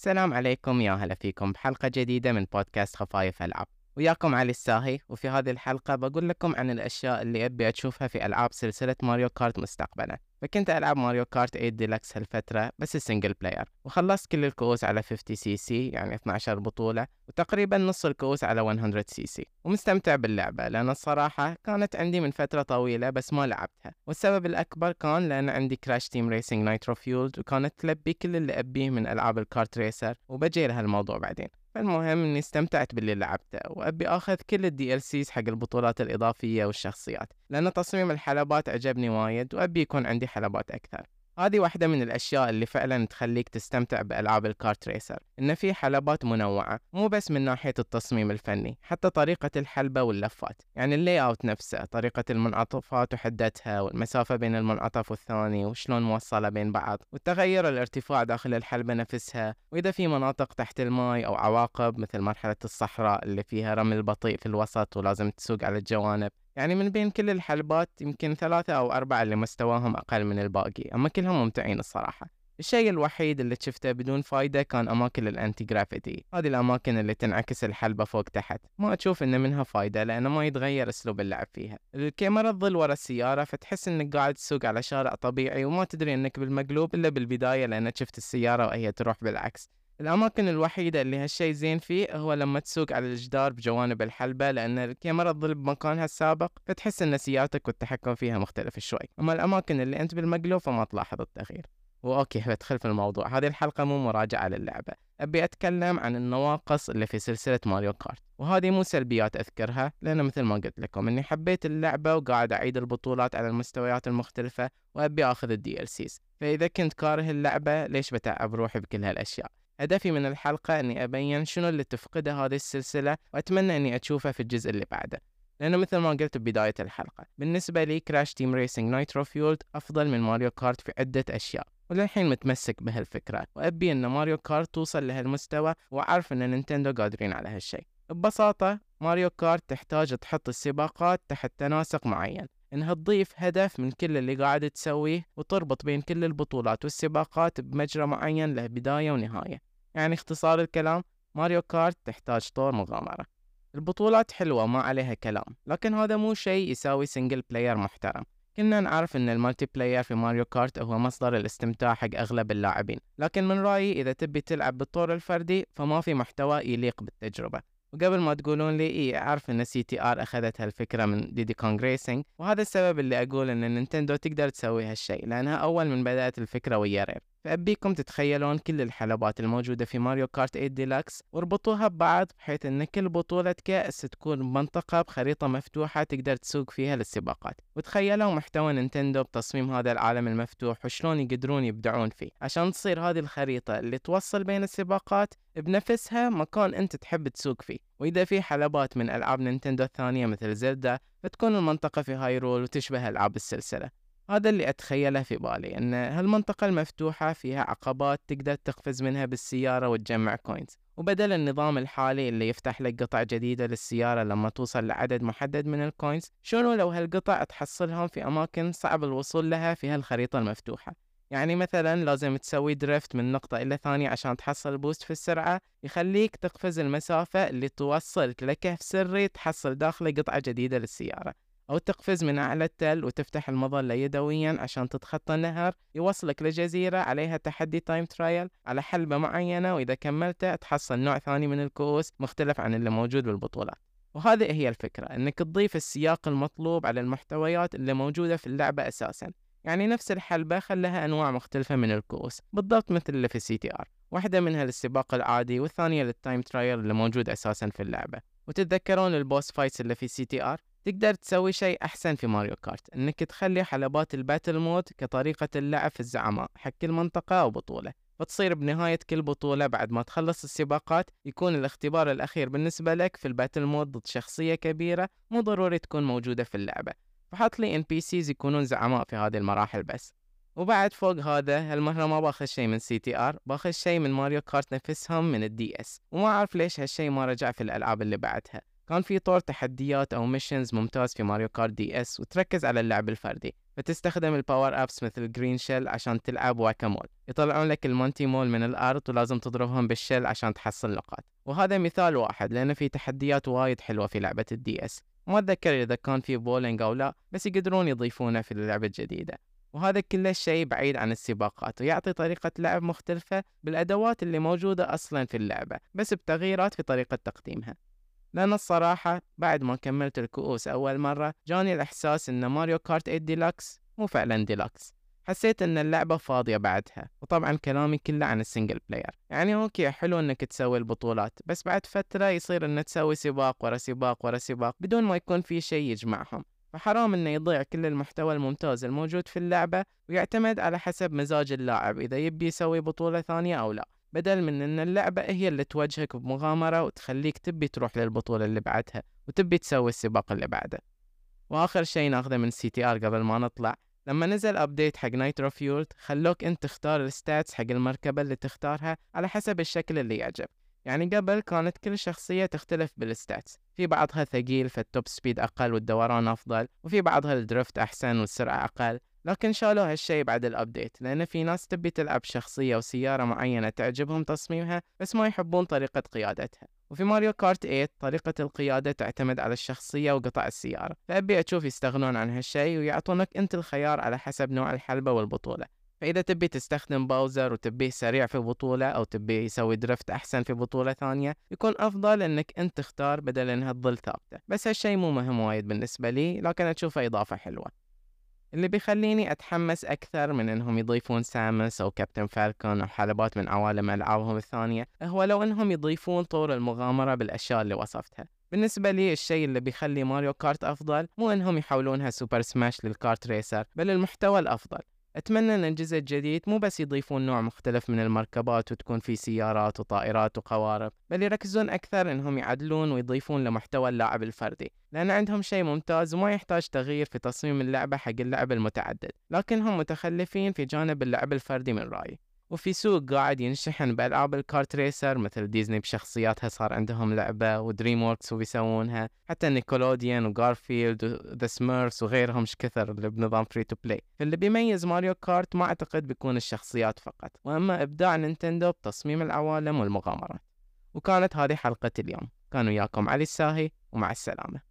السلام عليكم يا هلا فيكم بحلقة جديدة من بودكاست خفايف ألعاب وياكم علي الساهي وفي هذه الحلقة بقول لكم عن الأشياء اللي أبي أشوفها في ألعاب سلسلة Mario Kart مستقبلا. فكنت ألعب Mario Kart 8 ديلكس هالفترة بس ال single player وخلصت كل الكؤوس على 50 سي سي يعني 12 بطولة وتقريبا نص الكؤوس على 100 سي سي ومستمتع باللعبة لأن الصراحة كانت عندي من فترة طويلة بس ما لعبتها. والسبب الأكبر كان لأن عندي Crash Team Racing Nitro-Fueled وكانت تلبي كل اللي أبيه من ألعاب ال kart racer وبجي لها الموضوع بعدين. فالمهم إني استمتعت باللي لعبته وأبي آخذ كل ال DLCs حق البطولات الإضافية والشخصيات لأن تصميم الحلبات عجبني وايد وأبي يكون عندي حلبات أكثر. هذه واحدة من الأشياء اللي فعلا تخليك تستمتع بألعاب الكارت ريسر إن في حلبات منوعة مو بس من ناحية التصميم الفني حتى طريقة الحلبة واللفات. يعني اللي أوت نفسه طريقة المنعطفات وحدتها والمسافة بين المنعطف والثاني وشلون موصلة بين بعض والتغير الارتفاع داخل الحلبة نفسها. وإذا في مناطق تحت الماء أو عواقب مثل مرحلة الصحراء اللي فيها رمل بطيء في الوسط ولازم تسوق على الجوانب يعني من بين كل الحلبات يمكن ثلاثة أو أربعة اللي مستواهم أقل من الباقي أما كلهم ممتعين الصراحة. الشيء الوحيد اللي شفته بدون فايدة كان أماكن الأنتي جرافيتي. هذه الأماكن اللي تنعكس الحلبة فوق تحت. ما أشوف إن منها فايدة لأنه ما يتغير أسلوب اللعب فيها. الكاميرا تظل ورا السيارة فتحس إنك قاعد تسوق على شارع طبيعي وما تدري إنك بالمقلوب إلا بالبداية لأنك شفت السيارة وهي تروح بالعكس. الأماكن الوحيدة اللي هالشي زين فيه هو لما تسوق على الجدار بجوانب الحلبة لأن الكاميرا تظل بمكانها السابق فتحس أن سيارتك والتحكم فيها مختلف شوي. أما الأماكن اللي أنت بالمقلوب فما تلاحظ التغيير. و okay بدخل في الموضوع. هذه الحلقة مو مراجعة للعبة. أبي أتكلم عن النواقص اللي في سلسلة Mario Kart. وهذه مو سلبيات أذكرها لأن مثل ما قلت لكم أني حبيت اللعبة وقاعد أعيد البطولات على المستويات المختلفة وأبي أخذ ال DLCs فإذا كنت كاره اللعبة ليش بتعب روحي بكل هالأشياء؟ هدفي من الحلقة أني أبين شنو اللي تفقده هذه السلسلة وأتمنى أني أشوفه في الجزء اللي بعده لأنه مثل ما قلت ببداية الحلقة بالنسبة لي Crash Team Racing Nitro-Fueled أفضل من Mario Kart في عدة أشياء وللحين متمسك بهالفكرة وأبي أن Mario Kart توصل لهالمستوى وأعرف أن Nintendo قادرين على هالشيء. ببساطة Mario Kart تحتاج تحط السباقات تحت تناسق معين انها تضيف هدف من كل اللي قاعد تسويه وتربط بين كل البطولات والسباقات بمجرى معين له بداية ونهاية. يعني اختصار الكلام Mario Kart تحتاج طور مغامرة. البطولات حلوة ما عليها كلام لكن هذا مو شيء يساوي single player محترم. كنا نعرف إن ال multiplayer في Mario Kart هو مصدر الاستمتاع حق أغلب اللاعبين لكن من رأيي إذا تبي تلعب بالطور الفردي فما في محتوى يليق بالتجربة. وقبل ما تقولون لي إيه أعرف إن CTR أخذت هالفكرة من Diddy Kong Racing وهذا السبب اللي أقول إن Nintendo تقدر تسوي هالشيء لأنها أول من بدأت الفكرة ويا Rare فأبيكم تتخيلون كل الحلبات الموجودة في Mario Kart 8 ديلكس واربطوها ببعض بحيث إن كل بطولة كأس تكون بمنطقة بخريطة مفتوحة تقدر تسوق فيها للسباقات. وتخيلوا محتوى Nintendo بتصميم هذا العالم المفتوح وشلون يقدرون يبدعون فيه. عشان تصير هذه الخريطة اللي توصل بين السباقات بنفسها مكان أنت تحب تسوق فيه. وإذا في حلبات من ألعاب Nintendo الثانية مثل Zelda فتكون المنطقة في Hyrule وتشبه ألعاب السلسلة. هذا اللي أتخيله في بالي أن هالمنطقة المفتوحة فيها عقبات تقدر تقفز منها بالسيارة وتجمع coins وبدل النظام الحالي اللي يفتح لك قطع جديدة للسيارة لما توصل لعدد محدد من ال coins شنو لو هالقطع تحصلهم في أماكن صعب الوصول لها في هالخريطة المفتوحة؟ يعني مثلا لازم تسوي drift من نقطة إلى ثانية عشان تحصل boost في السرعة يخليك تقفز المسافة اللي توصلك لكهف سري تحصل داخله قطعة جديدة للسيارة. أو تقفز من أعلى التل وتفتح المظلة يدويا عشان تتخطى النهر يوصلك لجزيرة عليها تحدي time trial على حلبة معينة وإذا كملته تحصل نوع ثاني من الكؤوس مختلف عن اللي موجود بالبطولات. وهذه هي الفكرة أنك تضيف السياق المطلوب على المحتويات اللي موجودة في اللعبة أساسا. يعني نفس الحلبة خلها أنواع مختلفة من الكؤوس بالضبط مثل اللي في CTR واحدة منها للسباق العادي والثانية لل time trial اللي موجود أساسا في اللعبة. وتتذكرون ال boss fights اللي في CTR تقدر تسوي شيء أحسن في ماريو كارت إنك تخلي حلبات ال battle mode كطريقة اللعب في الزعماء حق كل منطقة أو بطولة فتصير بنهاية كل بطولة بعد ما تخلص السباقات يكون الاختبار الأخير بالنسبة لك في ال battle mode ضد شخصية كبيرة مو ضروري تكون موجودة في اللعبة. فحط لي NPCs يكونون زعماء في هذه المراحل بس. وبعد فوق هذا هالمرة ما باخذ شيء من CTR باخذ شيء من ماريو كارت نفسهم من ال DS وما أعرف ليش هالشيء ما رجع في الألعاب اللي بعدها. كان في طور تحديات أو missions ممتاز في ماريو كارت DS وتركز على اللعب الفردي. فتستخدم ال power ups مثل green shell عشان تلعب Whac-A-Mole. يطلعون لك ال Monty Mole من الأرض ولازم تضربهم بال shell عشان تحصل نقاط. وهذا مثال واحد لأن في تحديات وايد حلوة في لعبة ال DS. ما أتذكر إذا كان في بولينج أو لا بس يقدرون يضيفونه في اللعبة الجديدة. وهذا كل الشيء بعيد عن السباقات ويعطي طريقة لعب مختلفة بالأدوات اللي موجودة أصلا في اللعبة بس بتغييرات في طريقة تقديمها. لأن الصراحة بعد ما كملت الكؤوس أول مرة جاني الإحساس إن ماريو كارت 8 ديلوكس مو فعلا ديلوكس حسيت إن اللعبة فاضية بعدها وطبعا كلامي كله عن ال single player يعني okay حلو إنك تسوي البطولات بس بعد فترة يصير إنك تسوي سباق ورا سباق ورا سباق بدون ما يكون في شيء يجمعهم. فحرام إنه يضيع كل المحتوى الممتاز الموجود في اللعبة ويعتمد على حسب مزاج اللاعب إذا يبي يسوي بطولة ثانية أو لا. بدل من إن اللعبة هي اللي توجهك بمغامرة وتخليك تبي تروح للبطولة اللي بعدها وتبي تسوي السباق اللي بعده. وآخر شيء ناخذه من CTR قبل ما نطلع لما نزل update حق Nitro-Fueled خلوك أنت تختار ال stats حق المركبة اللي تختارها على حسب الشكل اللي يعجب يعني قبل كانت كل شخصية تختلف بال stats في بعضها ثقيل فال top speed أقل والدوران أفضل وفي بعضها ال drift أحسن والسرعة أقل. لكن شالوا هالشي بعد ال update لأن في ناس تبي تلعب شخصية وسيارة معينة تعجبهم تصميمها بس ما يحبون طريقة قيادتها. وفي ماريو كارت 8 طريقة القيادة تعتمد على الشخصية وقطع السيارة فأبي أشوف يستغنون عن هالشي ويعطونك أنت الخيار على حسب نوع الحلبة والبطولة. فإذا تبي تستخدم باوزر وتبيه سريع في بطولة أو تبي يسوي drift أحسن في بطولة ثانية يكون أفضل إنك أنت تختار بدل إنها تظل ثابتة. بس هالشي مو مهم وايد بالنسبة لي لكن أشوفه إضافة حلوة. اللي بيخليني أتحمس أكثر من إنهم يضيفون سامس أو كابتن فالكون أو حلبات من عوالم ألعابهم الثانية هو لو إنهم يضيفون طور المغامرة بالأشياء اللي وصفتها. بالنسبة لي الشيء اللي بيخلي ماريو كارت أفضل مو إنهم يحولونها سوبر سماش لل kart racer بل المحتوى الأفضل. أتمنى أن الجزء الجديد مو بس يضيفون نوع مختلف من المركبات وتكون في سيارات وطائرات وقوارب بل يركزون أكثر أنهم يعدلون ويضيفون لمحتوى اللاعب الفردي لأن عندهم شيء ممتاز وما يحتاج تغيير في تصميم اللعبة حق اللعب المتعدد لكنهم متخلفين في جانب اللعب الفردي من رأيي. وفي سوق قاعد ينشحن بألعاب ال kart racer مثل ديزني بشخصياتها صار عندهم لعبة ودريم ووركس وبيسوونها حتى نيكولوديان وغارفيلد و The Smurfs وغيرهم كثر اللي بنظام free to play فاللي بيميز ماريو كارت ما أعتقد بيكون الشخصيات فقط. وأما إبداع نينتندو بتصميم العوالم والمغامرات. وكانت هذه حلقة اليوم. كان وياكم علي الساهي ومع السلامة.